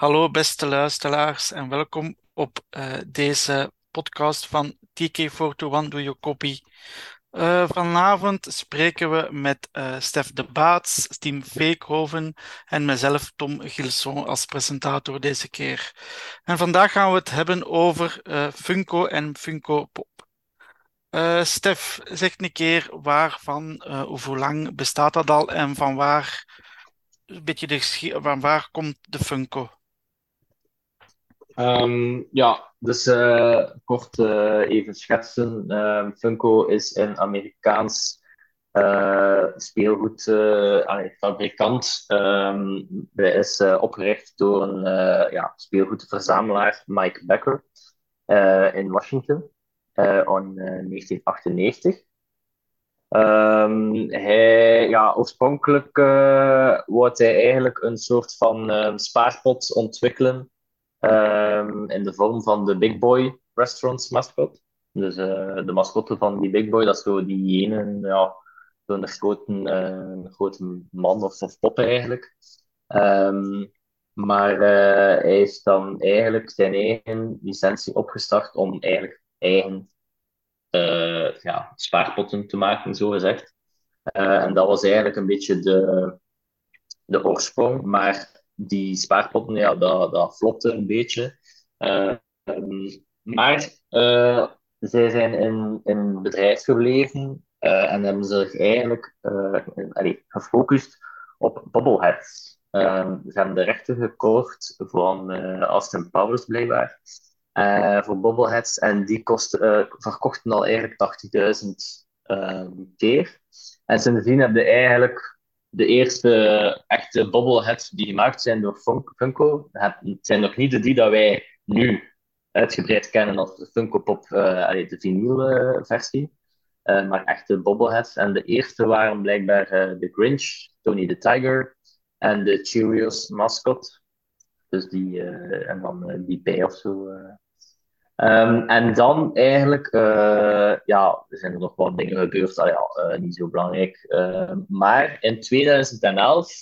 Hallo beste luisteraars en welkom op uh, deze podcast van TK421 Do You Copy. Vanavond spreken we met uh, Stef de Baats, Tim Veekhoven en mezelf Tom Gilson als presentator deze keer. En vandaag gaan we het hebben over Funko en Funko Pop. Stef, zeg een keer waarvan, hoe lang bestaat dat al en van waar, een beetje de, van waar komt de Funko? Um, ja, dus uh, kort uh, even schetsen. Um, Funko is een Amerikaans uh, speelgoedfabrikant. Um, hij is opgericht door een ja, speelgoedverzamelaar, Mike Becker, in Washington in 1998. hij, ja, oorspronkelijk uh, wou hij eigenlijk een soort van spaarpot ontwikkelen in de vorm van de Big Boy Restaurants mascot. Dus uh, de mascotte van die Big Boy, dat is zo die ene, ja, zo'n grote, uh, grote man of, of pop eigenlijk. Um, maar uh, hij is dan eigenlijk zijn eigen licentie opgestart om eigenlijk eigen ja, spaarpotten te maken, zo gezegd. en dat was eigenlijk een beetje de, de oorsprong. Maar die spaarpotten, ja, dat, dat flopte een beetje. Uh, maar uh, zij zijn in, in bedrijf gebleven uh, en hebben zich eigenlijk allee, gefocust op bobbleheads. ze hebben de rechten gekocht van Austin Powers blijkbaar. voor bobbleheads en die kost, verkochten al eigenlijk 80.000 keer. En sindsdien hebben ze eigenlijk de eerste echte bobbleheads die gemaakt zijn door Funko. Zijn nog niet de die dat wij nu uitgebreid kennen als de Funko Pop, uh, de vinyl versie. Uh, maar echte bobbleheads. En de eerste waren blijkbaar de Grinch, Tony the Tiger en de Cheerios mascot. Dus die, en dan die P of zo. Um, en dan eigenlijk, uh, ja, er zijn er nog wat dingen gebeurd, ah, ja, uh, niet zo belangrijk. Uh, maar in 2011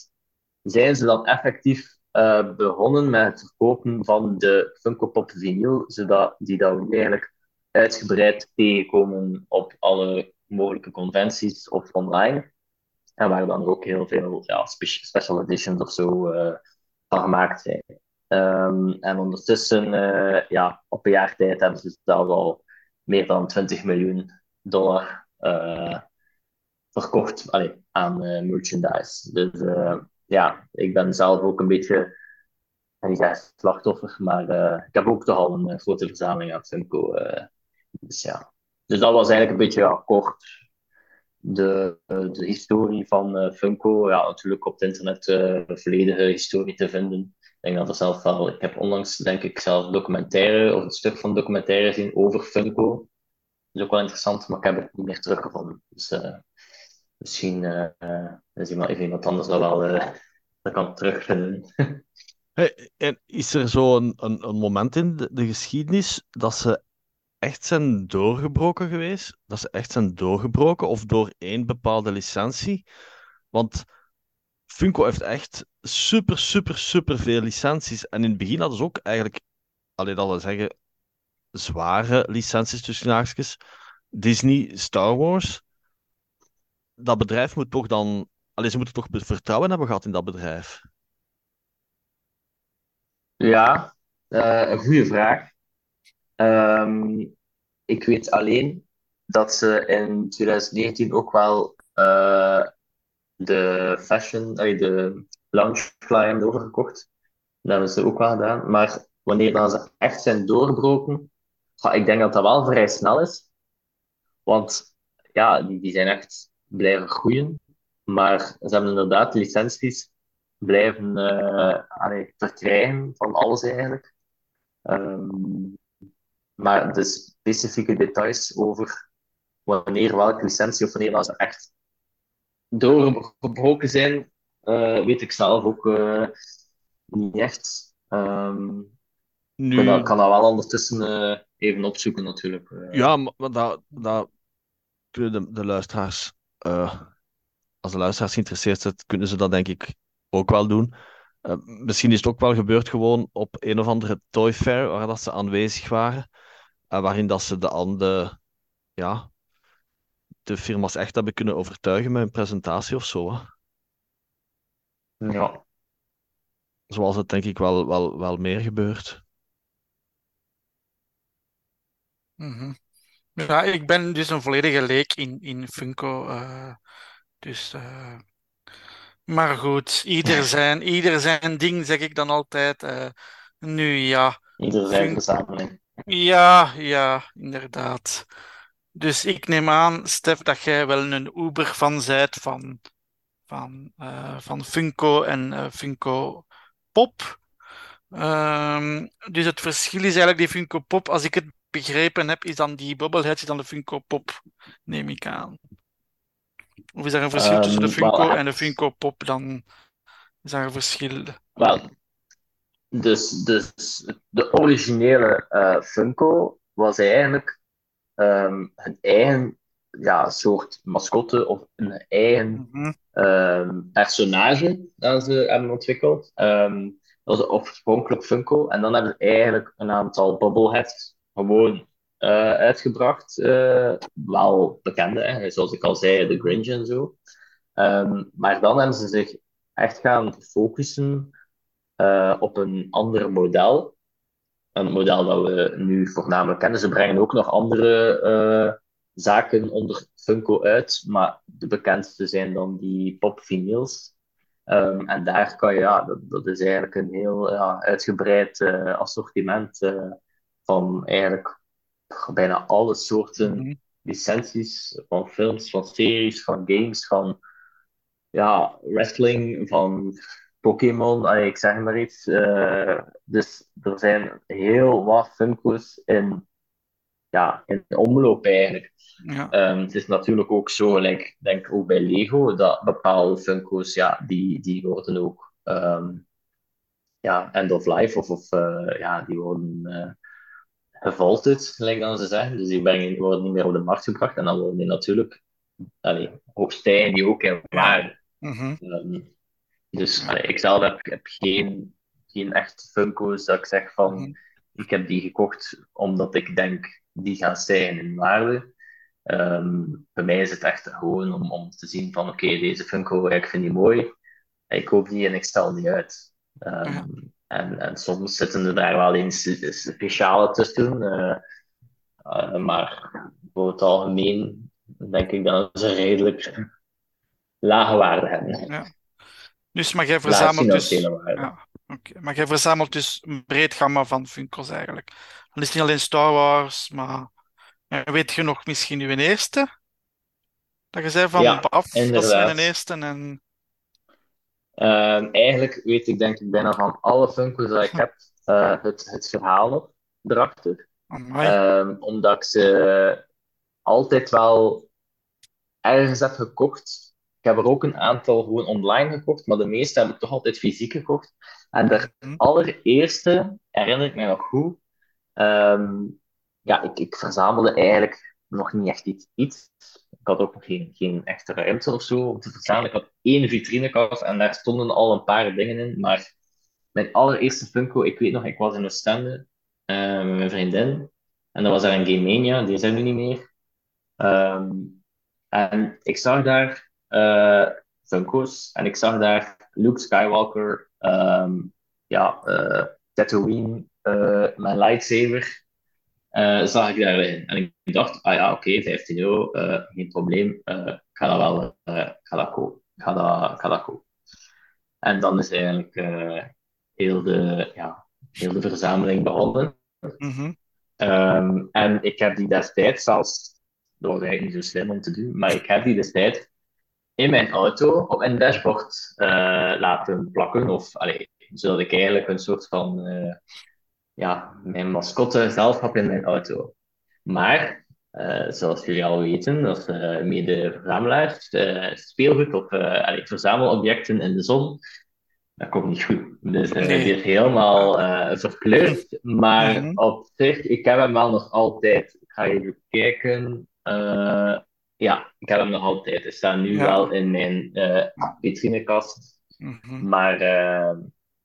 zijn ze dan effectief eh, begonnen met het verkopen van de Funko Pop vinyl, zodat die dat we eigenlijk uitgebreid tegenkomen op alle mogelijke conventies of online. En waar dan ook heel veel ja, special editions of zo van gemaakt zijn. Um, en ondertussen, uh, ja, op een jaar tijd hebben ze zelf al meer dan 20 miljoen dollar uh, verkocht allee, aan uh, merchandise. Dus ja, ik ben zelf ook een beetje, niet echt slachtoffer, maar ik heb ook toch al een grote verzameling aan Funko. dus ja, dus dat was eigenlijk een beetje ja, kort de, de historie van Funko. Ja, natuurlijk op het internet volledige historie te vinden. Ik denk dat er zelf wel, ik heb onlangs denk ik zelf documentaire of een stuk van documentaire gezien over Funko. Dat is ook wel interessant, maar ik heb het niet meer teruggevonden. Dus uh, misschien is iemand, even iemand anders dat wel dat kan terugvinden. hey, en is er zo een, een, moment in de geschiedenis dat ze echt zijn doorgebroken geweest? Dat ze echt zijn doorgebroken of door één bepaalde licentie? Want Funko heeft echt super, super, super veel licenties. En in het begin hadden ze ook eigenlijk, alleen dat we zeggen, zware licenties tussen haakjes. Disney, Star Wars. Dat bedrijf moet toch dan. Alleen ze moeten toch vertrouwen hebben gehad in dat bedrijf. Ja, uh, een goede vraag. Um, ik weet alleen dat ze in 2019 ook wel uh, de fashion, de Loungefly hebben overgekocht. Dat hebben ze ook wel gedaan. Maar wanneer dan ze echt zijn doorgebroken, ik denk dat dat wel vrij snel is. Want ja, die, zijn echt blijven groeien. Maar ze hebben inderdaad licenties blijven uh, verkrijgen van alles eigenlijk. Um, maar de specifieke details over wanneer welke licentie of wanneer dat ze echt doorgebroken zijn, uh, weet ik zelf ook uh, niet echt. Um, nu... Ik kan, dat, wel ondertussen uh, even opzoeken, natuurlijk. Ja, maar dat, dat de, de luisteraars, als de luisteraars geïnteresseerd zijn, kunnen ze dat denk ik ook wel doen. Misschien is het ook wel gebeurd gewoon op een of andere Toy Fair waar dat ze aanwezig waren. Waarin dat ze de, andere, ja, de firma's echt hebben kunnen overtuigen met een presentatie of zo. Hè. Ja. Zoals het denk ik wel, wel, wel meer gebeurt. Mhm. Ja, ik ben dus een volledige leek in, in Funko. Uh, dus, uh, maar goed, ieder zijn, ieder zijn ding, zeg ik dan altijd. Uh, nu ja. Ieder zijn verzameling. Ja, ja, inderdaad. Dus ik neem aan, Stef, dat jij wel een Uber van zijt van, van, van Funko en Funko Pop. Um, dus het verschil is eigenlijk die Funko Pop, als ik het begrepen heb, is dan die bubbleheads dan de Funko Pop, neem ik aan. Of is er een verschil tussen de Um, Funko en de Funko Pop? Dan is er een verschil. wel, dus, dus de originele eh, Funko was eigenlijk ehm, een eigen ja, soort mascotte of een eigen Mhm. ehm, personage dat ze hebben ontwikkeld. Ehm, dat was oorspronkelijk Funko. En dan hebben ze eigenlijk een aantal bubbleheads gewoon eh, uitgebracht. eh, wel bekende, hè, zoals ik al zei, de Grinch en zo. Ehm, maar dan hebben ze zich echt gaan focussen eh, op een ander model. Een model dat we nu voornamelijk kennen. Ze brengen ook nog andere zaken onder Funko uit, maar de bekendste zijn dan die pop vinyls. Ehm, en daar kan je, ja, dat, dat is eigenlijk een heel ja, uitgebreid eh, assortiment eh, van eigenlijk bijna alle soorten Mhm. licenties, van films, van series, van games, van ja, wrestling, van Pokémon, ik zeg maar iets. Eh, dus er zijn heel wat Funko's in, ja, in omloop eigenlijk. Ja. Ehm, het is natuurlijk ook zo, ik denk ook bij Lego, dat bepaalde Funko's, ja, die, die worden ook ehm, ja, end of life, of, of eh, ja, die worden eh gevaulted, gelijk dan ze zeggen. Dus die brengen, worden niet meer op de markt gebracht. En dan worden die natuurlijk, allee, stijgen die ook in waarde. Mhm. Ehm, dus allee, ik zelf heb, heb geen, geen echt Funko's dat ik zeg van, Mhm. ik heb die gekocht omdat ik denk, die gaan stijgen in waarde. Ehm, bij mij is het echt gewoon om, om te zien van, oké, deze Funko, ik vind die mooi. Ik koop die en ik stel die uit. Ehm, Ja. en, en soms zitten er daar wel eens speciale tussen. eh, maar voor het algemeen denk ik dat ze redelijk lage waarde hebben. Ja. Dus, maar jij verzamelt dus... Ja. Maar jij verzamelt dus een breed gamma van Funko's eigenlijk. Dan is het niet alleen Star Wars, maar... Weet je nog misschien uw eerste? Dat je zei van Ja, Baf, dat is mijn inderdaad. eerste en... Ehm, eigenlijk weet ik denk ik bijna van alle Funko's dat ik heb eh, het, het verhaal erachter. Amai. Ehm, omdat ik ze altijd wel ergens heb gekocht. Ik heb er ook een aantal gewoon online gekocht, maar de meeste heb ik toch altijd fysiek gekocht. En de Mhm. allereerste herinner ik mij nog goed. Ehm, ja, ik, ik verzamelde eigenlijk nog niet echt iets. Ik had ook nog geen, geen echte ruimte of zo om te verzamelen. Ik had één vitrinekast en daar stonden al een paar dingen in. Maar mijn allereerste Funko, ik weet nog, ik was in Oostende eh met mijn vriendin. En dan was er een Game Mania, die zijn nu niet meer. Ehm, en ik zag daar eh Funko's en ik zag daar Luke Skywalker, ehm, ja, eh Tatooine, mijn lightsaber, eh, zag ik daar liggen. En ik dacht, ah ja, oké, 15 euro, eh, geen probleem, eh, ik ga dat wel, eh, ga dat kopen. Ik ga dat, ik ga dat kopen. En dan is eigenlijk eh, heel, de, ja, heel de verzameling begonnen. Mhm. Ehm, en ik heb die destijds zelfs, dat was eigenlijk niet zo slim om te doen, maar ik heb die destijds in mijn auto op mijn dashboard eh, laten plakken. Of, allee, zodat ik eigenlijk een soort van, eh, ja, mijn mascotte zelf heb in mijn auto. Maar, eh, zoals jullie al weten, als uh, mede-verzamelaars, eh, speelgoed of eh, verzamelobjecten in de zon, dat komt niet goed. Dus eh, Nee. die is helemaal eh verkleurd. Maar Mhm. op zich, ik heb hem wel nog altijd. Ik ga even kijken. Eh, ja, ik heb hem nog altijd. Hij staat nu Ja. wel in mijn eh vitrinekast. Mhm. Maar eh,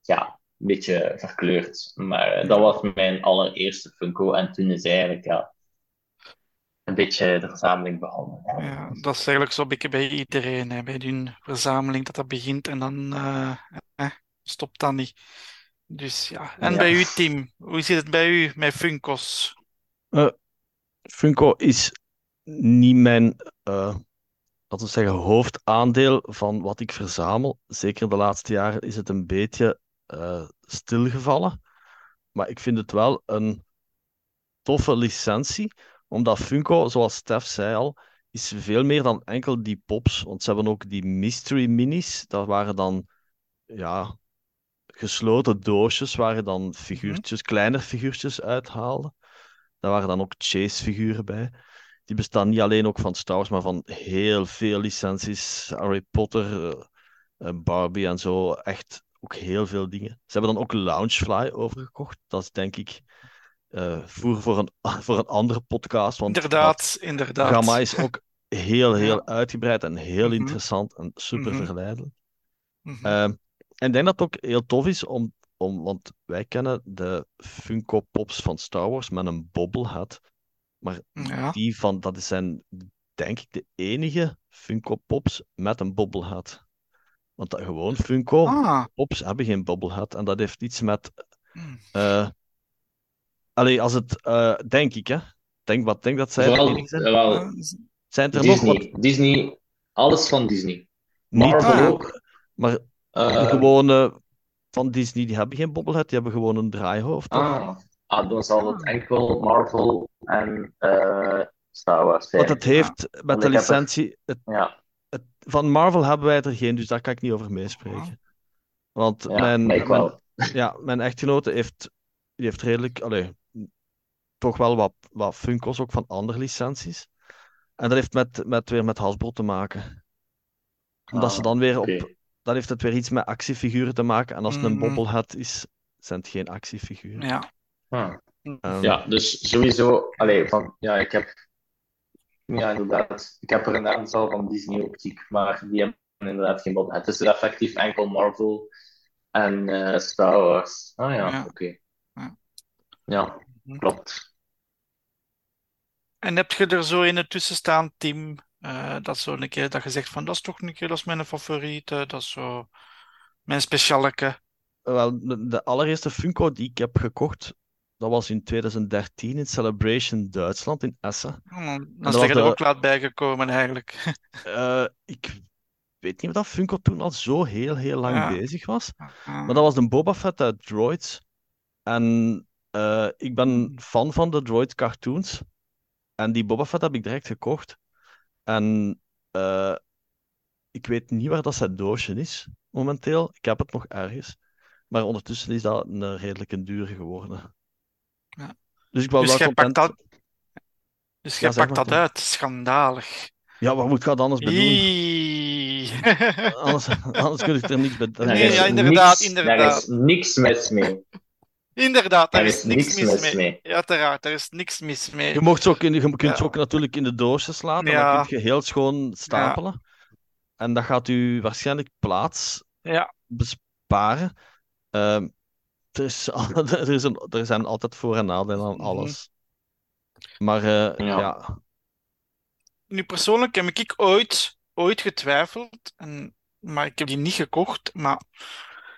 ja, beetje verkleurd. Maar eh, dat was mijn allereerste Funko. En toen is eigenlijk ja, een beetje de verzameling begonnen. Ja, dat is eigenlijk zo een beetje bij iedereen, hè, bij hun verzameling, dat dat begint en dan eh, eh, stopt dat niet. Dus ja. En Ja. bij u, Tim, hoe zit het bij u met Funko's? Eh, Funko is niet mijn, eh, laten we zeggen, hoofdaandeel van wat ik verzamel. Zeker de laatste jaren is het een beetje eh, stilgevallen. Maar ik vind het wel een toffe licentie, omdat Funko, zoals Stef zei al, is veel meer dan enkel die pops. Want ze hebben ook die mystery minis. Dat waren dan, ja, gesloten doosjes waar je dan figuurtjes, kleiner figuurtjes uithaalde. Daar waren dan ook chase-figuren bij. Die bestaan niet alleen ook van Star Wars, maar van heel veel licenties. Harry Potter, eh, Barbie en zo. Echt ook heel veel dingen. Ze hebben dan ook Loungefly overgekocht. Dat is denk ik voer voor een, voor een andere podcast. Want Inderdaad, inderdaad. gamma is ook heel, heel Ja. uitgebreid en heel Mhm. interessant en super Mhm. verleidelijk. Mhm. Ehm, en ik denk dat het ook heel tof is om, om, want wij kennen de Funko Pops van Star Wars met een bobblehead. Maar Ja. die van, dat zijn denk ik de enige Funko Pops met een bobblehead. Want dat, gewoon Funko Ah. Pops hebben geen bobblehead. En dat heeft iets met. Eh allee, als het. eh, denk ik, hè? Denk, wat denk dat zij Vooral, zijn? wel, Ah, Zijn er nog wat? Disney. Disney, alles van Disney. Niet, Marvel Ah. ook. maar Eh, gewone van Disney, die hebben geen bobblehead, die hebben gewoon een draaihoofd. ah, ah, dan zal het enkel Marvel en eh, Star Wars zijn. Want het heeft met Want de licentie. Het, Ja, het- van Marvel hebben wij er geen, dus daar kan ik niet over meespreken. Want ja, mijn, mijn, wel. ja, mijn echtgenote heeft, die heeft redelijk. Allee, toch wel wat, wat Funko's ook van andere licenties. En dat heeft met, met, weer met Hasbro te maken. Omdat ze Ah, dan weer op. Dan heeft het weer iets met actiefiguren te maken. En als het een Mhm. bobblehead is, zijn het geen actiefiguren. Ja. Ah. Ja, dus sowieso, allee, van, ja, ik heb, ja, inderdaad, ik heb er een aantal van Disney optiek, maar die hebben inderdaad geen bod. Het is effectief enkel Marvel en eh, Star Wars. Ah ja, Ja. oké. Ja. Ja, Mhm. klopt. En heb je er zo in het tussen staan, Tim, eh, dat zo een keer dat je zegt van dat is toch een keer, dat is mijn favoriete, dat is zo mijn specialeke. Wel, de, de allereerste Funko die ik heb gekocht, dat was in 2013 in Celebration Duitsland in Essen. Hmm, Dan is er ook laat bijgekomen eigenlijk. Eh, ik weet niet of dat Funko toen al zo heel, heel lang Ja. bezig was. Maar dat was een Boba Fett uit Droids. En eh, ik ben fan van de Droid cartoons. En die Boba Fett heb ik direct gekocht. En eh, ik weet niet waar dat zijn doosje is momenteel. Ik heb het nog ergens. Maar ondertussen is dat een redelijk duur geworden. Ja. Dus ik was Dus wel content. dat, dus jij pakt dat uit. Schandalig. Ja, wat moet ik dat anders bedoelen? Anders, anders kun ik er niks bij Nee, ja, inderdaad, niks, inderdaad. Daar is niks mis mee. Inderdaad, daar Er is is niks niks mis mis mee. mee. Ja, Uiteraard, daar is niks mis mee. Je, mocht ze ook in, je kunt Ja. ze ook natuurlijk in de doosjes laten, en Ja. dan kun je heel schoon stapelen. En dat gaat u waarschijnlijk plaats Ja, besparen. Ehm, er, is, al- er, is een, er zijn altijd voor- en nadelen aan alles. Maar eh, Ja. ja. nu persoonlijk heb ik ooit, ooit getwijfeld, en, maar ik heb die niet gekocht. Maar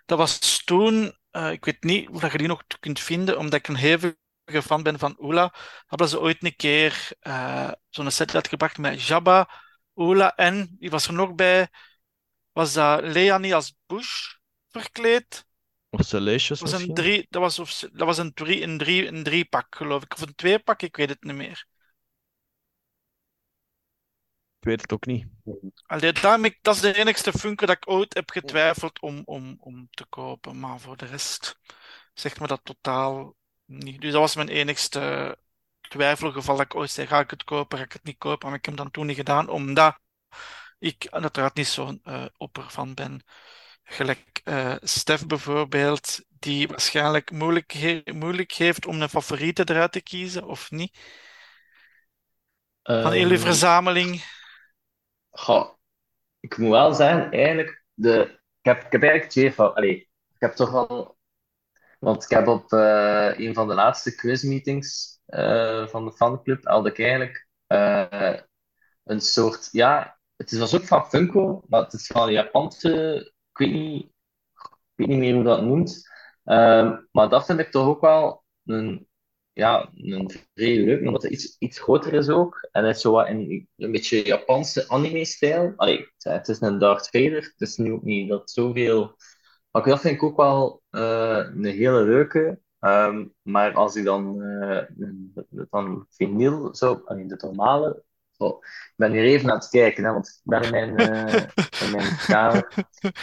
dat was toen, eh, ik weet niet of dat je die nog kunt vinden, omdat ik een hevige fan ben van Oela. Hadden ze ooit een keer eh, zo'n set uitgebracht met Jabba, Oela en, die was er nog bij, was dat Leonie als Bush verkleed? Dat was een drie, dat was, of, dat was een drie, een drie, een driepak, geloof ik. Of een tweepak, ik weet het niet meer. Ik weet het ook niet. Allee, dat is de enigste Funko dat ik ooit heb getwijfeld om, om, om te kopen. Maar voor de rest zegt me dat totaal niet. Dus dat was mijn enigste twijfelgeval dat ik ooit zei, ga ik het kopen, ga ik het niet kopen. Maar ik heb dat toen niet gedaan, omdat ik uiteraard niet zo'n eh opper van ben. Gelijk eh Stef bijvoorbeeld, die waarschijnlijk moeilijk, he- moeilijk heeft om een favoriete eruit te kiezen, of niet? Van jullie Ehm, verzameling. goh, ik moet wel zeggen, eigenlijk, de, ik, heb, ik heb eigenlijk twee fa- allee, ik heb toch wel... Want ik heb op eh, een van de laatste quizmeetings eh, van de fanclub had ik eigenlijk een soort... Ja, het is was ook van Funko, maar het is van een Japanse... Ik weet niet, meer hoe dat noemt. Ehm, maar dat vind ik toch ook wel een ja, een vrij leuk, omdat het iets, iets groter is ook. En het is zo wat in een beetje Japanse anime-stijl. Allee, het is een Darth Vader, het is nu ook niet dat zoveel... Maar dat vind ik ook wel uh, een hele leuke. Um, maar als ik dan, uh, dan vinyl zo, allee, de normale... Oh, ik ben hier even aan het kijken, hè, want ik ben in mijn, in mijn kamer.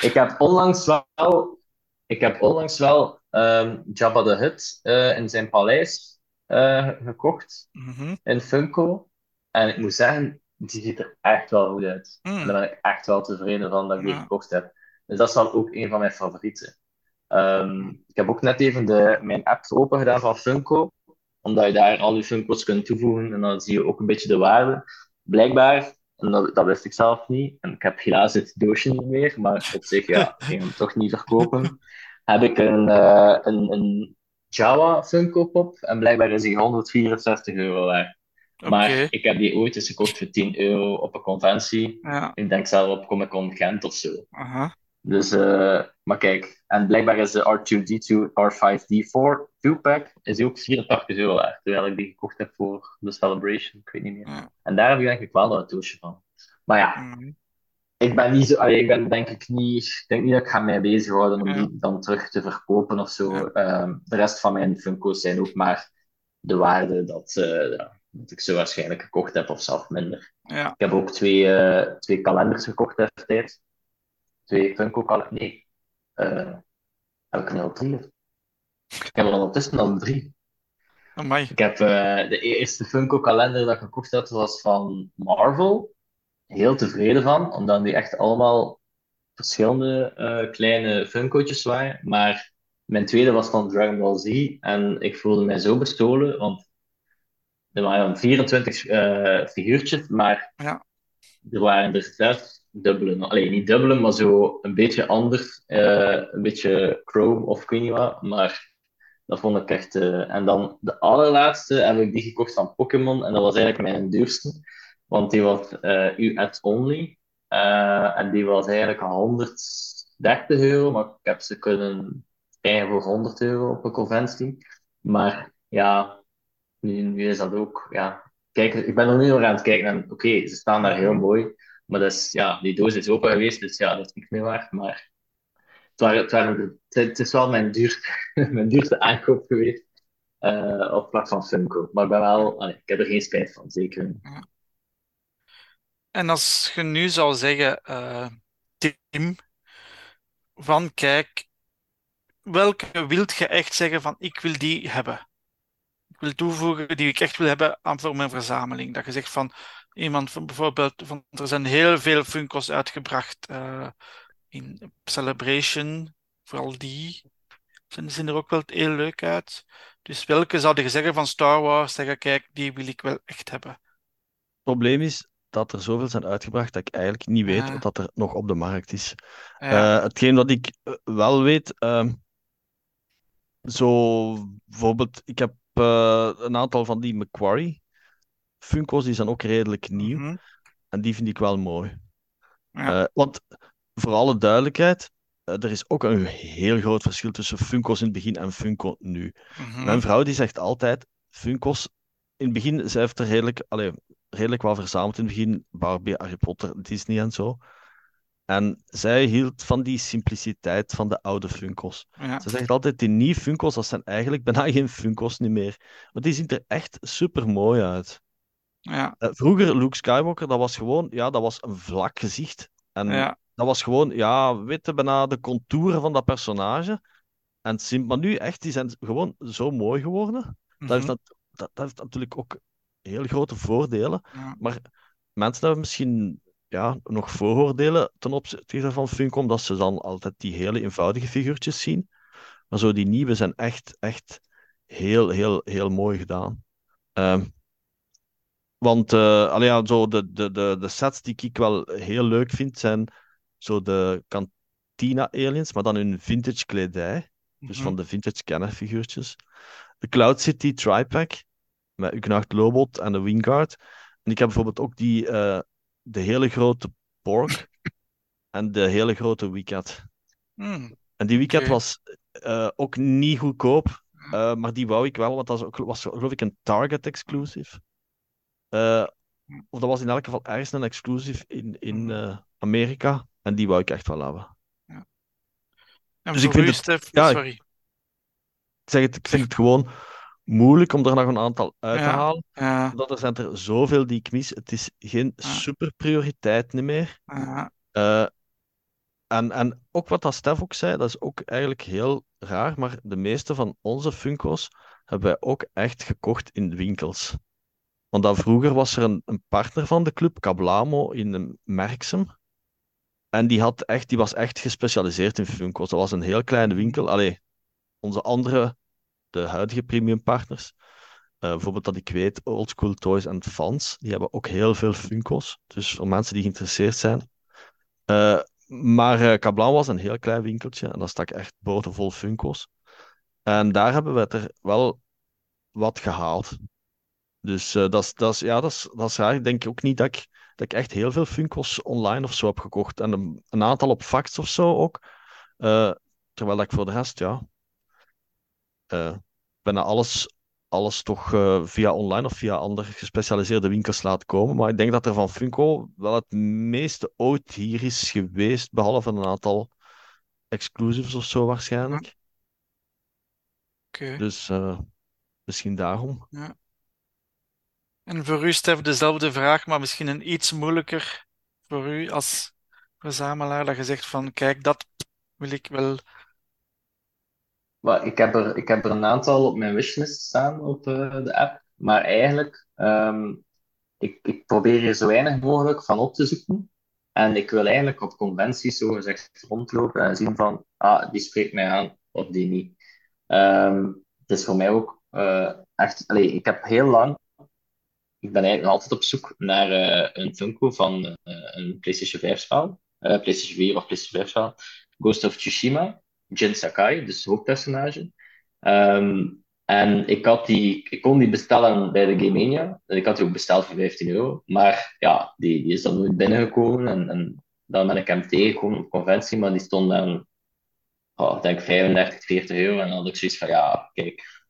Ik heb onlangs wel... Ik heb onlangs wel um, Jabba the Hutt in zijn paleis uh, gekocht Mhm. in Funko. En ik moet zeggen, die ziet er echt wel goed uit. Mm. Daar ben ik echt wel tevreden van dat ik die Ja. gekocht heb. Dus dat is dan ook een van mijn favorieten. Ehm, ik heb ook net even de, mijn app open gedaan van Funko, omdat je daar al je Funko's kunt toevoegen en dan zie je ook een beetje de waarde. Blijkbaar, en dat, dat wist ik zelf niet, en ik heb helaas het doosje niet meer, maar op zich, ja, ik ging hem toch niet verkopen, heb ik een, eh, een, een Jawa Funko Pop en blijkbaar is die 164 euro waard. Maar ik heb die ooit eens gekocht voor 10 euro op een conventie. Ja. Ik denk zelf op Comic Con Gent of zo. Dus, eh, maar kijk, en blijkbaar is de R2D2 R5D4 two-pack is die ook 84 euro waard. Terwijl ik die gekocht heb voor de Celebration, ik weet niet meer. Ja. En daar heb ik ik wel een doosje van. Maar ja, Mhm. ik ben niet zo, allee, ik ben denk ik niet, ik denk niet dat ik ga mij bezighouden om Ja. die dan terug te verkopen of zo. Ja. Ehm, de rest van mijn Funko's zijn ook maar de waarde dat, eh, dat ik zo waarschijnlijk gekocht heb of zelf minder. Ja. Ik heb ook twee, eh, twee kalenders gekocht destijds. Twee Funko kalenders. Nee. Eh, heb ik er nu al drie? Ik heb er ondertussen al drie. Amai. Ik heb eh, de eerste Funko kalender dat ik gekocht had, was van Marvel. Heel tevreden van, omdat die echt allemaal verschillende eh, kleine Funko'tjes waren. Maar mijn tweede was van Dragon Ball Z en ik voelde mij zo bestolen, want er waren dan 24 eh, figuurtjes, maar Ja. er waren er zes dubbele. Alleen niet dubbele, maar zo een beetje anders. een beetje chrome of ik weet niet wat. Maar dat vond ik echt. eh, En dan de allerlaatste heb ik die gekocht van Pokémon. En dat was eigenlijk mijn duurste. Want die was eh US only. Eh, en die was eigenlijk 130 euro. Maar ik heb ze kunnen krijgen voor 100 euro op een conventie. Maar ja, nu, is dat ook. Ja. Kijk, ik ben er nu nog aan het kijken. En oké, ze staan daar heel mooi. Maar dat is, ja, die doos is open geweest, dus ja, dat is niks meer waard. Maar het, het, is wel mijn duurste, mijn duurste aankoop geweest eh, op vlak van Funko. Maar ben wel, allee, ik heb er geen spijt van, zeker. En als je nu zou zeggen, eh, Tim, van kijk, welke wilt je echt zeggen van ik wil die hebben? Ik wil toevoegen die ik echt wil hebben aan voor mijn verzameling. Dat je zegt van iemand van bijvoorbeeld, van, er zijn heel veel Funko's uitgebracht eh, in Celebration, vooral die. Zien er ook wel heel leuk uit. Dus welke zou je zeggen van Star Wars? Zeggen, kijk, die wil ik wel echt hebben. Het probleem is dat er zoveel zijn uitgebracht dat ik eigenlijk niet weet Ja. wat dat er nog op de markt is. Ja, Eh, hetgeen wat ik eh, wel weet, ehm, zo bijvoorbeeld, ik heb eh, een aantal van die Macquarie Funko's, die zijn ook redelijk nieuw. mhm, En die vind ik wel mooi. Ja. Want voor alle duidelijkheid, eh, er is ook een heel groot verschil tussen Funko's in het begin en Funko nu. mhm. Mijn vrouw die zegt altijd, Funko's, in het begin, zij heeft er redelijk, allee, redelijk wel verzameld in het begin, Barbie, Harry Potter, Disney en zo. En zij hield van die simpliciteit van de oude Funko's. Ja, Ze zegt altijd, die nieuwe Funko's, dat zijn eigenlijk bijna geen Funko's niet meer. Want die zien er echt super mooi uit. ja, Eh, Vroeger, Luke Skywalker, dat was gewoon, ja, dat was een vlak gezicht. En ja, dat was gewoon, ja, witte bijna de contouren van dat personage. En sim- maar nu echt, die zijn gewoon zo mooi geworden. Dat heeft, mhm, dat, dat heeft natuurlijk ook heel grote voordelen. ja, Maar mensen hebben misschien ja, nog vooroordelen ten opzichte van Funko, omdat ze dan altijd die hele eenvoudige figuurtjes zien. Maar zo die nieuwe zijn echt, echt heel, heel, heel mooi gedaan. Ehm, want eh, allee, ja, zo de, de, de, de sets die ik wel heel leuk vind, zijn zo de, kan, Tina Aliens, maar dan in vintage kledij. Dus Mhm. van de vintage Kenner-figuurtjes. De Cloud City Tripack met Ugnacht Lobot en de Wingard. En ik heb bijvoorbeeld ook die, eh, de hele grote Pork en de hele grote Weecat. Hmm. En die Oké. was eh, ook niet goedkoop, eh, maar die wou ik wel, want dat was, ook, was geloof ik een Target exclusive. Eh, of dat was in elk geval ergens een exclusive in, in Amerika. En die wou ik echt wel hebben. En Dus ik vind het- ja, sorry. Ik zeg het, ik vind het gewoon moeilijk om er nog een aantal uit te Ja. halen. Ja, Omdat er zijn er zoveel die ik mis. Het is geen Ja. super prioriteit meer. ja, Eh, en, en ook wat dat Stef ook zei, dat is ook eigenlijk heel raar, maar de meeste van onze Funko's hebben wij ook echt gekocht in winkels. Want dan vroeger was er een, een partner van de club, Cablamo, in Merksem. En die, had echt, die was echt gespecialiseerd in Funko's. Dat was een heel kleine winkel. Allee, onze andere, de huidige premium partners, eh, bijvoorbeeld dat ik weet, Old School Toys en Fans, die hebben ook heel veel Funko's. Dus voor mensen die geïnteresseerd zijn. Eh, maar eh Cablan was een heel klein winkeltje en daar stak echt boordevol Funko's. En daar hebben we er wel wat gehaald. Dus dat is, ja, dat is raar. Ik denk ook niet dat ik, dat ik echt heel veel Funko's online of zo heb gekocht. En een, een aantal op Facts of zo ook. Eh, terwijl ik voor de rest, ja, eh bijna alles, alles toch eh, via online of via andere gespecialiseerde winkels laat komen. Maar ik denk dat er van Funko wel het meeste ooit hier is geweest, behalve een aantal exclusives of zo waarschijnlijk. oké. Dus misschien daarom. En voor u, Stef, dezelfde vraag, maar misschien een iets moeilijker voor u als verzamelaar, dat je zegt van, kijk, dat wil ik wel. Ik heb er, ik heb er een aantal op mijn wishlist staan op eh, de app. Maar eigenlijk, ehm, ik, ik probeer hier zo weinig mogelijk van op te zoeken. En ik wil eigenlijk op conventies zo gezegd rondlopen en zien van, ah, die spreekt mij aan of die niet. Ehm, het is voor mij ook eh, echt, allee, ik heb heel lang, ik ben eigenlijk altijd op zoek naar eh, een Funko van eh, een PlayStation 5 spel, Eh, PlayStation 4 of PlayStation 5 spel, Ghost of Tsushima, Jin Sakai, dus hoofdpersonage. Ehm, en ik, had die, ik kon die bestellen bij de Game. En ik had die ook besteld voor 15 euro. Maar ja, die, die is dan nooit binnengekomen. En, en dan ben ik hem tegengekomen op conventie. Maar die stond dan, oh, denk 35, 40 euro. En dan had ik zoiets van, ja, kijk,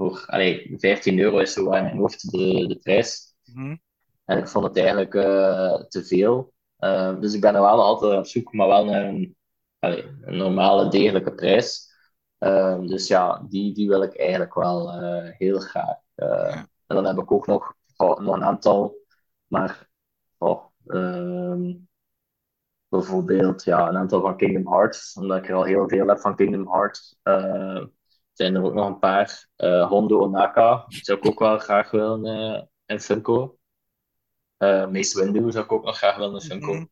voor, allee, 15 euro is zo in mijn hoofd de, de prijs. Mhm. En ik vond het eigenlijk eh, te veel. Eh, dus ik ben er wel altijd op zoek, maar wel naar een, allee, een normale, degelijke prijs. Eh, dus ja, die, die wil ik eigenlijk wel heel graag. Ja. En dan heb ik ook nog, oh, nog een aantal, maar oh, ehm, bijvoorbeeld ja, een aantal van Kingdom Hearts, omdat ik er al heel veel heb van Kingdom Hearts. Eh, zijn er ook nog een paar. Eh, Hondo Onaka zou ik ook wel graag willen eh, in Funko. Eh Mace Windu zou ik ook nog graag willen in Funko. Mhm.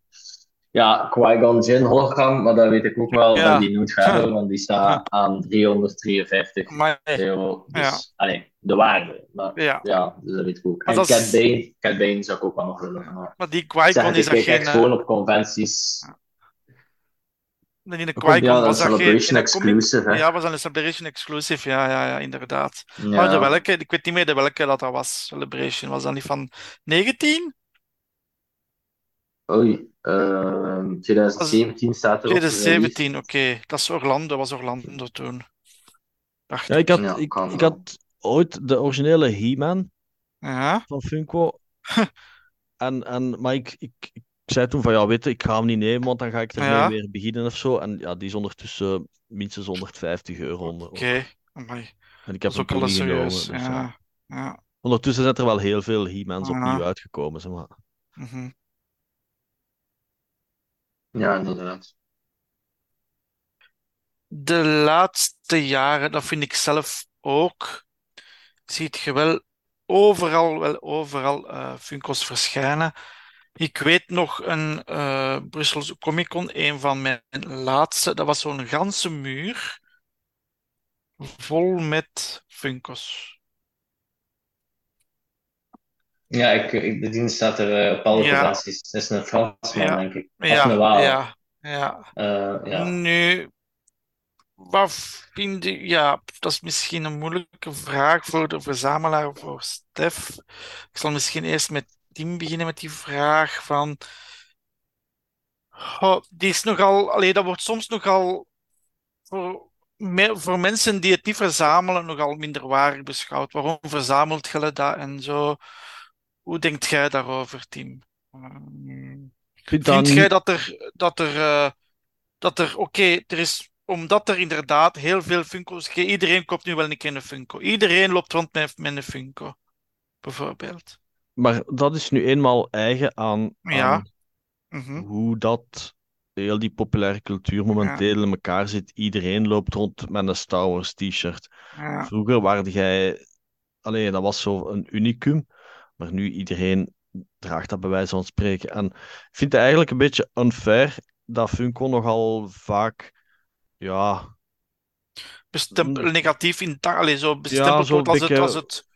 Ja, Qui-Gon Jinn hologram, maar dat weet ik ook wel Ja. dat die nooit gaat hebben, want die staat aan 353 Maar euro. Dus, Ja. allee, de waarde. Maar, ja, ja, dus dat weet ik ook. Maar En Cat Bane, Cat Bane zou ik ook wel nog willen. Maar, maar die Qui-Gon is geen. echt eh, gewoon op conventies. De Qui-Gon ja, dat was dat geen. Celebration in de comic- exclusive, hè. Ja, was een Celebration exclusive, ja, ja, ja, inderdaad. Ja. Maar de welke, ik weet niet meer de welke dat, dat was. Celebration, was dat niet van 19? Oei, ehm 2017 staat er op. 2017, oké. Dat is Orlando, was Orlando toen. Dacht Ja, ik had, Ja, ik, had ooit de originele He-Man Ja, van Funko. En, en, maar ik, ik, ik zei toen van ja, weet je, ik ga hem niet nemen, want dan ga ik ermee Ja. weer beginnen of zo. En ja, die is ondertussen minstens 150 euro. Onder, oké. Amai, En ik heb hem ook niet genomen. serieus. dus ja. Ja, ja. Ondertussen zijn er wel heel veel He-Mans Ja. opnieuw uitgekomen. Zeg maar. mhm. Ja, inderdaad. De laatste jaren, dat vind ik zelf ook, ziet je wel overal, wel overal eh Funko's verschijnen. Ik weet nog een eh Brusselse Comic Con, een van mijn laatste, dat was zo'n ganse muur vol met Funko's. Ja, ik, ik, de dienst staat er eh, op alle Ja. conventies. Het is een Fransman, Ja. denk ik. Of Ja, een Waal. ja, Ja. Eh, ja. Nu, wat vind je... Ja, dat is misschien een moeilijke vraag voor de verzamelaar, voor Stef. Ik zal misschien eerst met Tim beginnen met die vraag van... Oh, die is nogal... Allee, dat wordt soms nogal voor, me- voor mensen die het niet verzamelen nogal minderwaardig beschouwd. Waarom verzamelt je dat en zo? Hoe denkt jij daarover, Tim? Ik vind jij dat er, dat er, eh, dat er oké, er is, omdat er inderdaad heel veel Funko's, iedereen koopt nu wel een keer een Funko. Iedereen loopt rond met, met een Funko, bijvoorbeeld. Maar dat is nu eenmaal eigen aan, Ja. aan Mhm. hoe dat heel die populaire cultuur momenteel in elkaar zit. Iedereen loopt rond met een Star Wars t-shirt. Ja. Vroeger waarde jij... Allee, dat was zo een unicum. Maar nu iedereen draagt dat bij wijze van spreken. En ik vind het eigenlijk een beetje unfair dat Funko nogal vaak... Ja, Bestempel, negatief in ta- allee, zo bestempeld zo wordt als het, als het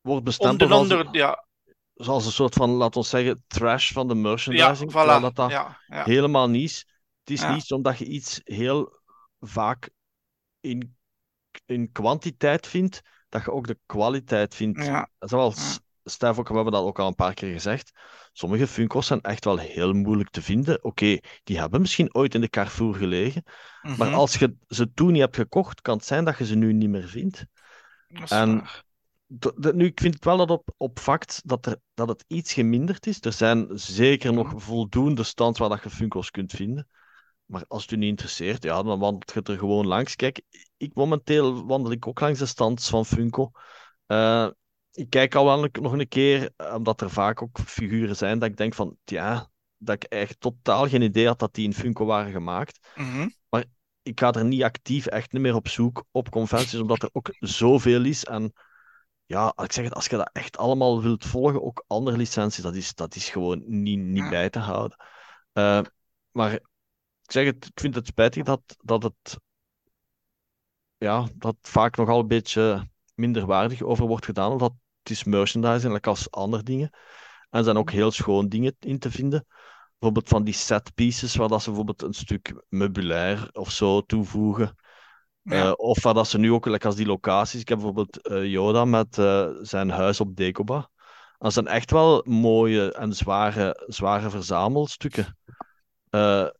wordt bestempeld de als, onder, ja, zoals een soort van, laten we zeggen, trash van de ja, merchandising. voilà, dat dat ja, ja, helemaal niet is. Het is Ja. niet omdat je iets heel vaak in, in kwantiteit vindt, dat je ook de kwaliteit vindt. ja, Zoals Stef ook, we hebben dat ook al een paar keer gezegd. Sommige Funko's zijn echt wel heel moeilijk te vinden. Oké, die hebben misschien ooit in de Carrefour gelegen, maar mhm, als je ze toen niet hebt gekocht, kan het zijn dat je ze nu niet meer vindt. en- waar. Nu, ik vind het wel dat op, op fact dat, er, dat het iets geminderd is. Er zijn zeker nog voldoende stands waar dat je Funko's kunt vinden. Maar als het u niet interesseert, ja, dan wandelt je er gewoon langs. Kijk, ik momenteel wandel ik ook langs de stands van Funko. Eh, ik kijk al wel nog een keer, eh, omdat er vaak ook figuren zijn dat ik denk van, ja, dat ik echt totaal geen idee had dat die in Funko waren gemaakt. Mhm, Ik ga er niet actief echt niet meer op zoek op conventies, omdat er ook zoveel is. En ja, ik zeg het, als je dat echt allemaal wilt volgen, ook andere licenties, dat is, dat is gewoon niet, niet bij te houden. Eh, maar ik zeg het, ik vind het spijtig dat, dat het ja, dat vaak nogal een beetje minderwaardig over wordt gedaan, omdat het is merchandising, like als andere dingen. En er zijn ook heel schoon dingen in te vinden. Bijvoorbeeld van die set pieces, waar dat ze bijvoorbeeld een stuk meubilair of zo toevoegen. Ja, Eh, of dat ze nu ook, like als die locaties. Ik heb bijvoorbeeld eh, Yoda met eh, zijn huis op Dagobah. Dat zijn echt wel mooie en zware, zware verzamelstukken.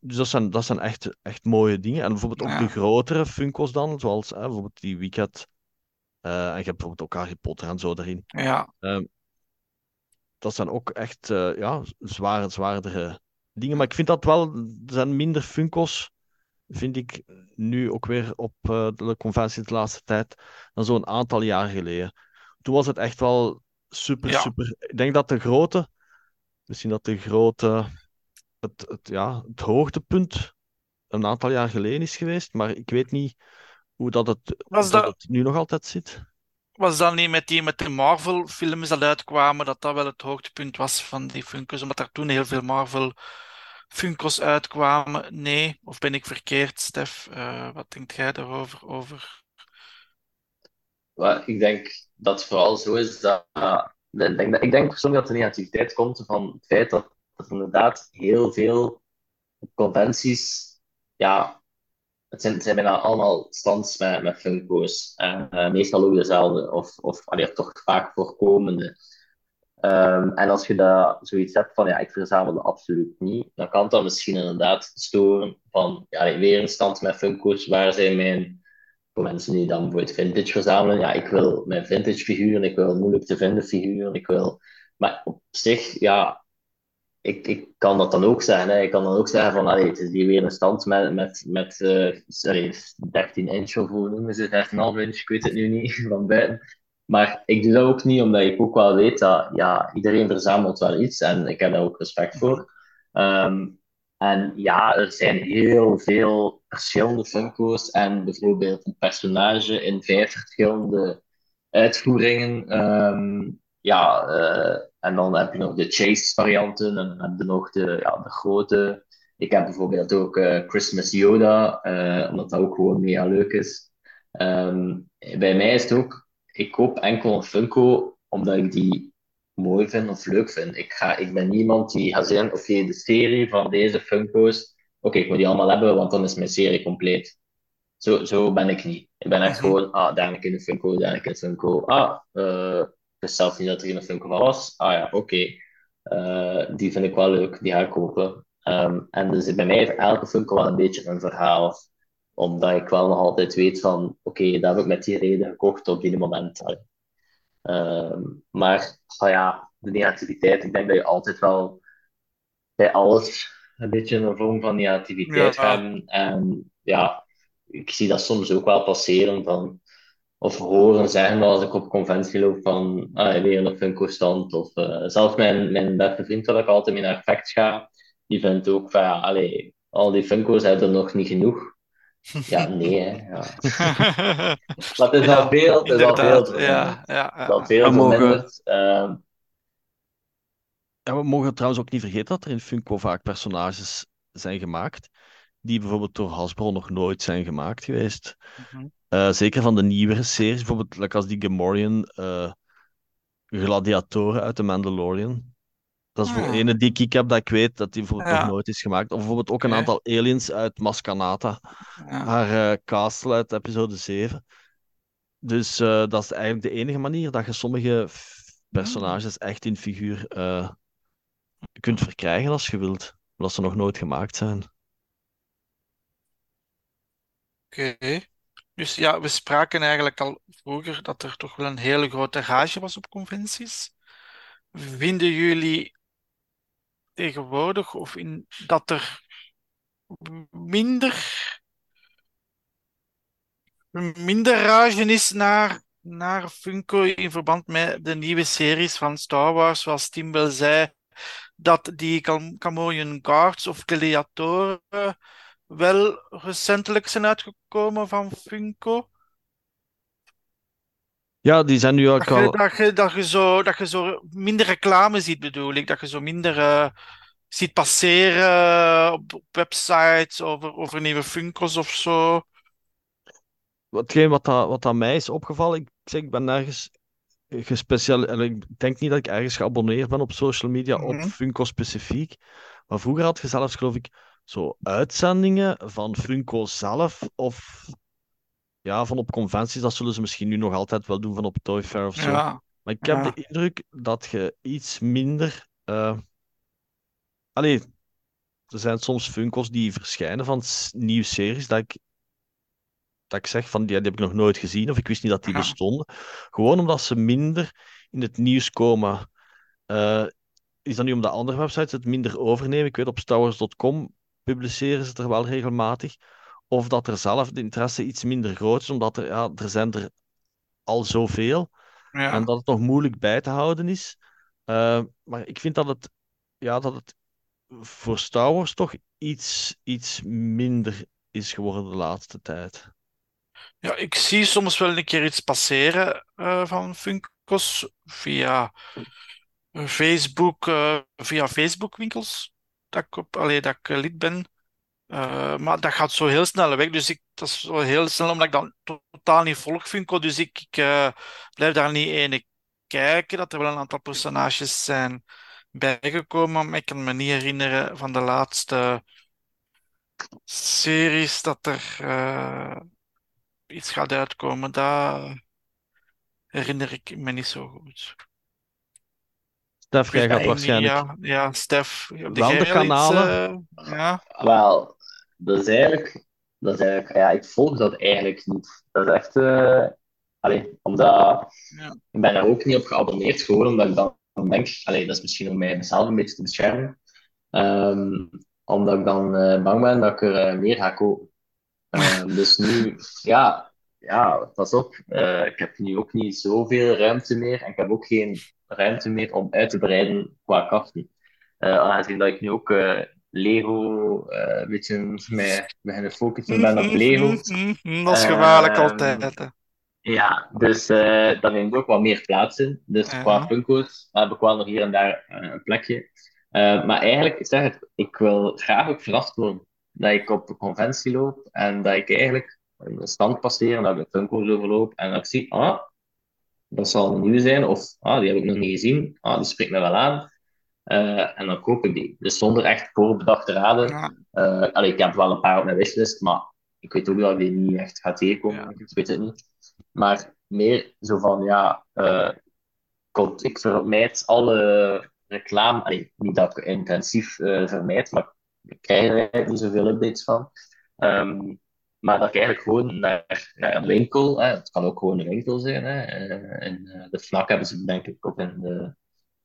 Dus dat zijn, dat zijn echt, echt mooie dingen. En bijvoorbeeld ook Ja. de grotere Funko's dan, zoals bijvoorbeeld die. Eh, en je hebt bijvoorbeeld ook Harry Potter en zo daarin. ja, Dat zijn ook echt ja, zware, zwaardere dingen. Maar ik vind dat wel, er zijn minder Funko's, vind ik nu ook weer op eh, de conventie de laatste tijd, dan zo'n aantal jaar geleden. Toen was het echt wel super, Ja. super. Ik denk dat de grote, misschien dat de grote, het, het, ja, het hoogtepunt een aantal jaar geleden is geweest, maar ik weet niet hoe dat het, dat dat- het nu nog altijd zit. Was dat niet met die met de Marvel-films dat uitkwamen, dat dat wel het hoogtepunt was van die Funko's, omdat er toen heel veel Marvel-Funko's uitkwamen? Nee, of ben ik verkeerd, Stef? Eh, wat denkt jij daarover? Over... Ik denk dat het vooral zo is dat. ik, denk ik denk dat de negativiteit komt van het feit dat, er inderdaad heel veel conventies. Ja, het zijn, het zijn bijna allemaal stands met, met Funko's. Eh, meestal ook dezelfde, of, of allee, toch vaak voorkomende. Ehm, en als je dat zoiets hebt van ja, ik verzamel dat absoluut niet, dan kan dat misschien inderdaad storen van ja, weer een stand met Funko's. Waar zijn mijn voor mensen die dan bijvoorbeeld vintage verzamelen. Ja, ik wil mijn vintage figuren, ik wil moeilijk te vinden figuren, ik wil... Maar op zich, ja, ik, ik kan dat dan ook zeggen. Hè. Ik kan dan ook zeggen van, allee, het is hier weer een stand met, met, met eh, sorry, 13 inch of hoe noemen ze het, 13,5 inch, ik weet het nu niet, van buiten. Maar ik doe dat ook niet, omdat ik ook wel weet dat, ja, iedereen verzamelt wel iets en ik heb daar ook respect voor. Ehm, en ja, er zijn heel veel verschillende Funko's en bijvoorbeeld een personage in vijf verschillende uitvoeringen. Ehm, ja, eh, en dan heb je nog de Chase varianten en dan heb je nog de, ja, de grote. Ik heb bijvoorbeeld ook eh, Christmas Yoda, eh, omdat dat ook gewoon mega leuk is. Ehm, bij mij is het ook, ik koop enkel een Funko omdat ik die mooi vind of leuk vind. Ik, ga, ik ben niemand die gaat zeggen, oké, de serie van deze Funko's, oké, ik moet die allemaal hebben, want dan is mijn serie compleet. Zo, zo ben ik niet. Ik ben echt Mhm. gewoon, ah, daar een keer een Funko, daar een keer een Funko. Ah, eh, ik wist zelf niet dat er een Funko van was. Ah ja, oké. Eh, die vind ik wel leuk, die ga ik kopen. Ehm, en dus bij mij heeft elke Funko wel een beetje een verhaal. Omdat ik wel nog altijd weet van, oké, dat heb ik met die reden gekocht op die moment. Ehm, maar, ah ja, de negativiteit, ik denk dat je altijd wel bij alles een beetje een vorm van negativiteit Ja. hebben. En ja, ik zie dat soms ook wel passeren van, of horen zeggen als ik op conventie loop van, ah, weer een Funko stand. Of eh, zelfs mijn, mijn beste vriend, waar ik altijd mee naar Facts ga, die vindt ook van, ja, allee, al die Funko's hebben er nog niet genoeg. Ja, nee, hè. Ja. Maar het is Ja, al veel, het is al veel. inderdaad. Ja, ja, Het is al ja. veel We mogen- verminderd. Ehm, En we mogen trouwens ook niet vergeten dat er in Funko vaak personages zijn gemaakt die bijvoorbeeld door Hasbro nog nooit zijn gemaakt geweest. Mhm. Eh, zeker van de nieuwere series, bijvoorbeeld like als die Gamorrean eh, gladiatoren uit The Mandalorian. Dat is voor Ah. ene die ik heb dat ik weet dat die Ja. nog nooit is gemaakt. Of bijvoorbeeld ook een aantal aliens uit Maskanata, Ja. haar eh, castle uit episode 7. Dus eh, dat is eigenlijk de enige manier dat je sommige personages echt in figuur eh, kunt verkrijgen als je wilt. Omdat ze nog nooit gemaakt zijn. Oké. Dus ja, we spraken eigenlijk al vroeger dat er toch wel een hele grote rage was op conventies. Vinden jullie tegenwoordig of in, dat er minder, minder rage is naar, naar Funko in verband met de nieuwe series van Star Wars, zoals Tim wel zei, dat die Cam- Guards of gladiatoren wel recentelijk zijn uitgekomen van Funko? Ja, die zijn nu ook Dat je, al. dat je, dat je zo, dat je zo minder reclame ziet, bedoel ik. Dat je zo minder eh, ziet passeren op, op websites over, over nieuwe Funko's of zo. Hetgeen wat, dat, wat dat mij is opgevallen, ik zeg, ik ben nergens gespecialiseerd. Ik denk niet dat ik ergens geabonneerd ben op social media op Mhm. Funko specifiek. Maar vroeger had je zelfs, geloof ik, zo uitzendingen van Funko zelf. Of ja, van op conventies. Dat zullen ze misschien nu nog altijd wel doen van op Toy Fair of zo. Ja, Maar ik heb Ja. de indruk dat je iets minder. eh Allee, er zijn soms Funko's die verschijnen van nieuwe series dat ik, dat ik zeg van die, die heb ik nog nooit gezien of ik wist niet dat die Ja. bestonden. Gewoon omdat ze minder in het nieuws komen. Eh, is dat nu omdat andere websites het minder overnemen? Ik weet op StarWars.com publiceren ze het er wel regelmatig. Of dat er zelf de interesse iets minder groot is, omdat er, ja, er zijn er al zoveel. ja. En dat het nog moeilijk bij te houden is. Eh, maar ik vind dat het, ja, dat het voor Star Wars toch iets, iets minder is geworden de laatste tijd. Ja, ik zie soms wel een keer iets passeren eh, van Funko's via Facebook, eh, via Facebook-winkels. Dat ik op, allee, dat ik lid ben. Eh, maar dat gaat zo heel snel weg. Dus ik, dat is zo heel snel, omdat ik dan totaal niet volg Funko. Dus ik, ik eh, blijf daar niet ene kijken. Dat er wel een aantal personages zijn bijgekomen. Maar ik kan me niet herinneren van de laatste series dat er eh, iets gaat uitkomen. Dat herinner ik me niet zo goed. Stef, jij weet gaat waarschijnlijk... Ja, ja Stef. Heb de iets, kanalen. ja? Wel, dat is eigenlijk, dat is eigenlijk, ja, ik volg dat eigenlijk niet. Dat is echt, allee, omdat, Ja. ik ben er ook niet op geabonneerd, gewoon omdat ik dan denk, allee, dat is misschien om mij mezelf een beetje te beschermen, Ehm, omdat ik dan eh, bang ben dat ik er eh, meer ga kopen. Ehm, dus nu, ja, ja, pas op, ik heb nu ook niet zoveel ruimte meer en ik heb ook geen ruimte meer om uit te breiden qua kasten. Eh, aangezien dat ik nu ook Lego eh, een beetje mij beginnen focussen ben op Lego. Dat is gevaarlijk Ehm, altijd. hè. Ja, dus eh dan neemt ook wat meer plaats in. Dus qua Funko's heb ik wel nog hier en daar eh, een plekje. Maar eigenlijk, ik zeg het, ik wil graag ook verrast worden. Dat ik op een conventie loop en dat ik eigenlijk een stand passeer en dat ik de Funko's overloop en dat ik zie, ah, dat zal een nieuwe zijn, of ah, die heb ik nog niet gezien, ah, die spreekt me wel aan. En dan koop ik die. Dus zonder echt voorbedachte raden. Ja. allee, ik heb wel een paar op mijn wishlist, maar ik weet ook dat ik die niet echt ga tegenkomen. Ik weet het niet. Maar meer zo van, ja, ik vermijd alle reclame. Allee, niet dat ik intensief vermijd, maar ik krijg er niet zoveel updates van. Um, maar dat ik eigenlijk gewoon naar, naar een winkel, hè, het kan ook gewoon een winkel zijn. Hè, in de vlak hebben ze denk ik ook in de,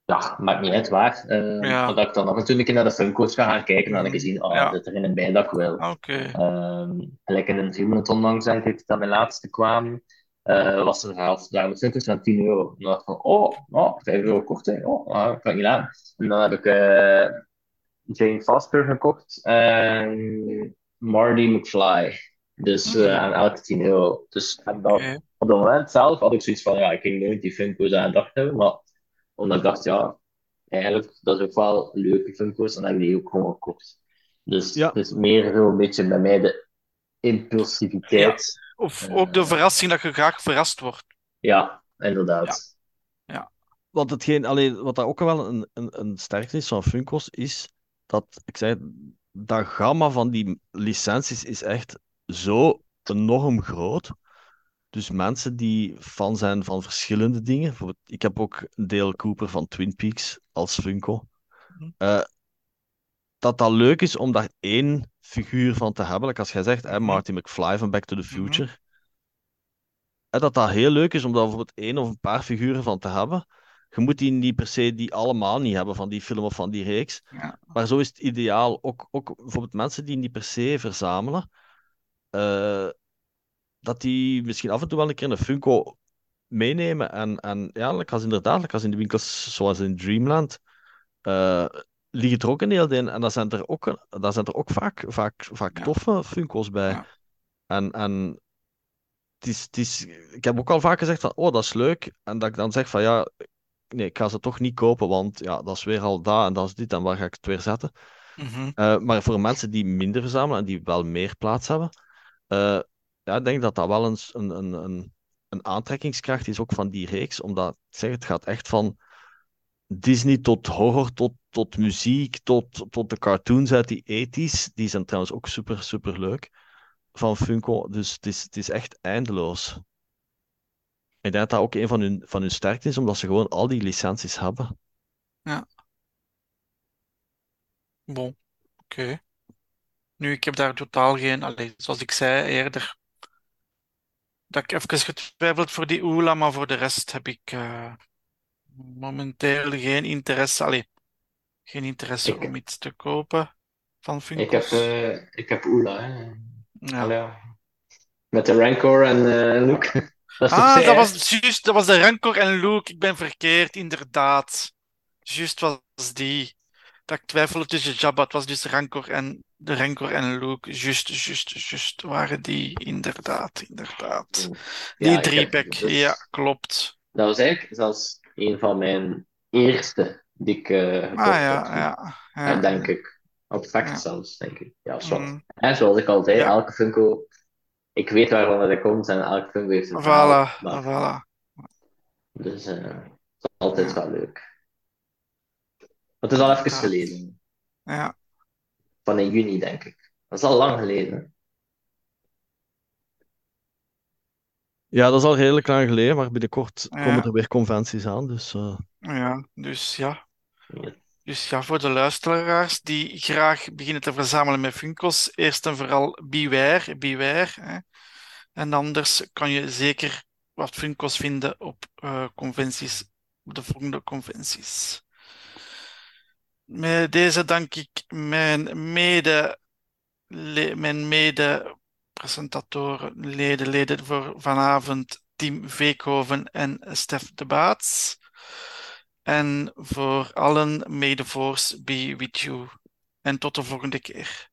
ja, maakt niet uit waar. Uh, Ja. Dat ik dan af en toe een keer naar de Funko's ga gaan kijken en dan heb ik gezien, oh, Ja. dat er in een bij dat ik wil. Oké. Ehm gelijk in een Dreamland onlangs, ik, dat mijn laatste kwam, eh, was er half daar met Funko's van 10 euro. En dan dacht ik van, oh, oh 5 euro korting, oh, ah, kan niet aan. En dan heb ik eh, Jane Foster gekocht en Marty McFly. Dus eh, aan elke 10 euro. Dus en dat, Oké. op dat moment zelf had ik zoiets van, ja, ik ging nooit die Funko's aan gedacht hebben, maar omdat ik dacht, ja, eigenlijk, dat is ook wel leuke Funko's, en dan heb ik die ook gewoon gekocht. Dus Ja. het is meer zo een beetje bij mij de impulsiviteit. Of Eh. ook de verrassing dat je graag verrast wordt. Ja, inderdaad. Want hetgeen, alleen, wat daar ook wel een, een, een sterkte is van Funkos, is dat, ik zei, dat gamma van die licenties is echt zo enorm groot. Dus mensen die fan zijn van verschillende dingen. Ik heb ook Dale Cooper van Twin Peaks als Funko. Mhm. Eh, dat dat leuk is om daar één figuur van te hebben. Like als jij zegt, Mhm. Marty McFly van Back to the Mhm. Future. Dat dat heel leuk is om daar bijvoorbeeld één of een paar figuren van te hebben. Je moet die niet per se die allemaal niet hebben van die film of van die reeks. Ja. Maar zo is het ideaal. Ook, ook bijvoorbeeld mensen die niet per se verzamelen. eh, dat die misschien af en toe wel een keer een Funko meenemen. En, en ja, als inderdaad, als in de winkels zoals in Dreamland, eh liggen er ook een heel ding. En daar zijn er ook, daar zijn er ook vaak, vaak, vaak Ja. toffe Funko's bij. Ja. En, en het is, het is, ik heb ook al vaak gezegd van, oh, dat is leuk. En dat ik dan zeg van, ja, nee, ik ga ze toch niet kopen, want ja, dat is weer al dat en dat is dit en waar ga ik het weer zetten? Mhm. Eh, maar voor mensen die minder verzamelen en die wel meer plaats hebben, eh, ja, ik denk dat dat wel eens een, een, een, een aantrekkingskracht is ook van die reeks. Omdat, zeg, het gaat echt van Disney tot horror, tot, tot muziek, tot, tot de cartoons uit die 80s. Die zijn trouwens ook super, super leuk van Funko. Dus het is, het is echt eindeloos. Ik denk dat dat ook een van hun, van hun sterkte is, omdat ze gewoon al die licenties hebben. Bon, oké. Nu, ik heb daar totaal geen, allee, zoals ik zei eerder, dat ik even getwijfeld voor die Oela, maar voor de rest heb ik eh, momenteel geen interesse, allee, geen interesse Ik- om iets te kopen van Ik heb, eh, ik heb Oela, hè. Ja. Allee. Met de Rancor en eh Luke. Dat Ah, zij, dat was juist, dat was de Rancor en Luke. Ik ben verkeerd, inderdaad. Juist was die. Dat ik twijfelde tussen Jabba. Het was dus Rancor en de Rancor en Luke. Juist, juist, juist waren die, inderdaad, inderdaad. Die Ja, heb- is- ja, klopt. Dat was eigenlijk zelfs een van mijn eerste die ik gekocht Ah ja, had. ja, denk ik. Op fact Ja. zelfs, denk ik. Ja, zwart. Mm, En zoals ik al zei, Ja. elke Funko, ik weet waarvan het komt en elke Funko heeft een. Voilà, Maar- voilà. Dus eh, het is altijd wel leuk. Het is al even geleden. Ja, Van in juni, denk ik. Dat is al lang geleden. Ja, dat is al redelijk lang geleden, maar binnenkort Ja. komen er weer conventies aan. Dus eh, ja, dus ja. Ja. Dus ja, voor de luisteraars die graag beginnen te verzamelen met Funkos, eerst en vooral beware, beware. Hè. En anders kan je zeker wat Funkos vinden op eh, conventies, op de volgende conventies. Met deze dank ik mijn mede, mijn mede presentatoren, leden, leden voor vanavond, Tim Veekhoven en Stef de Baats. En voor allen, may the force be with you. En tot de volgende keer.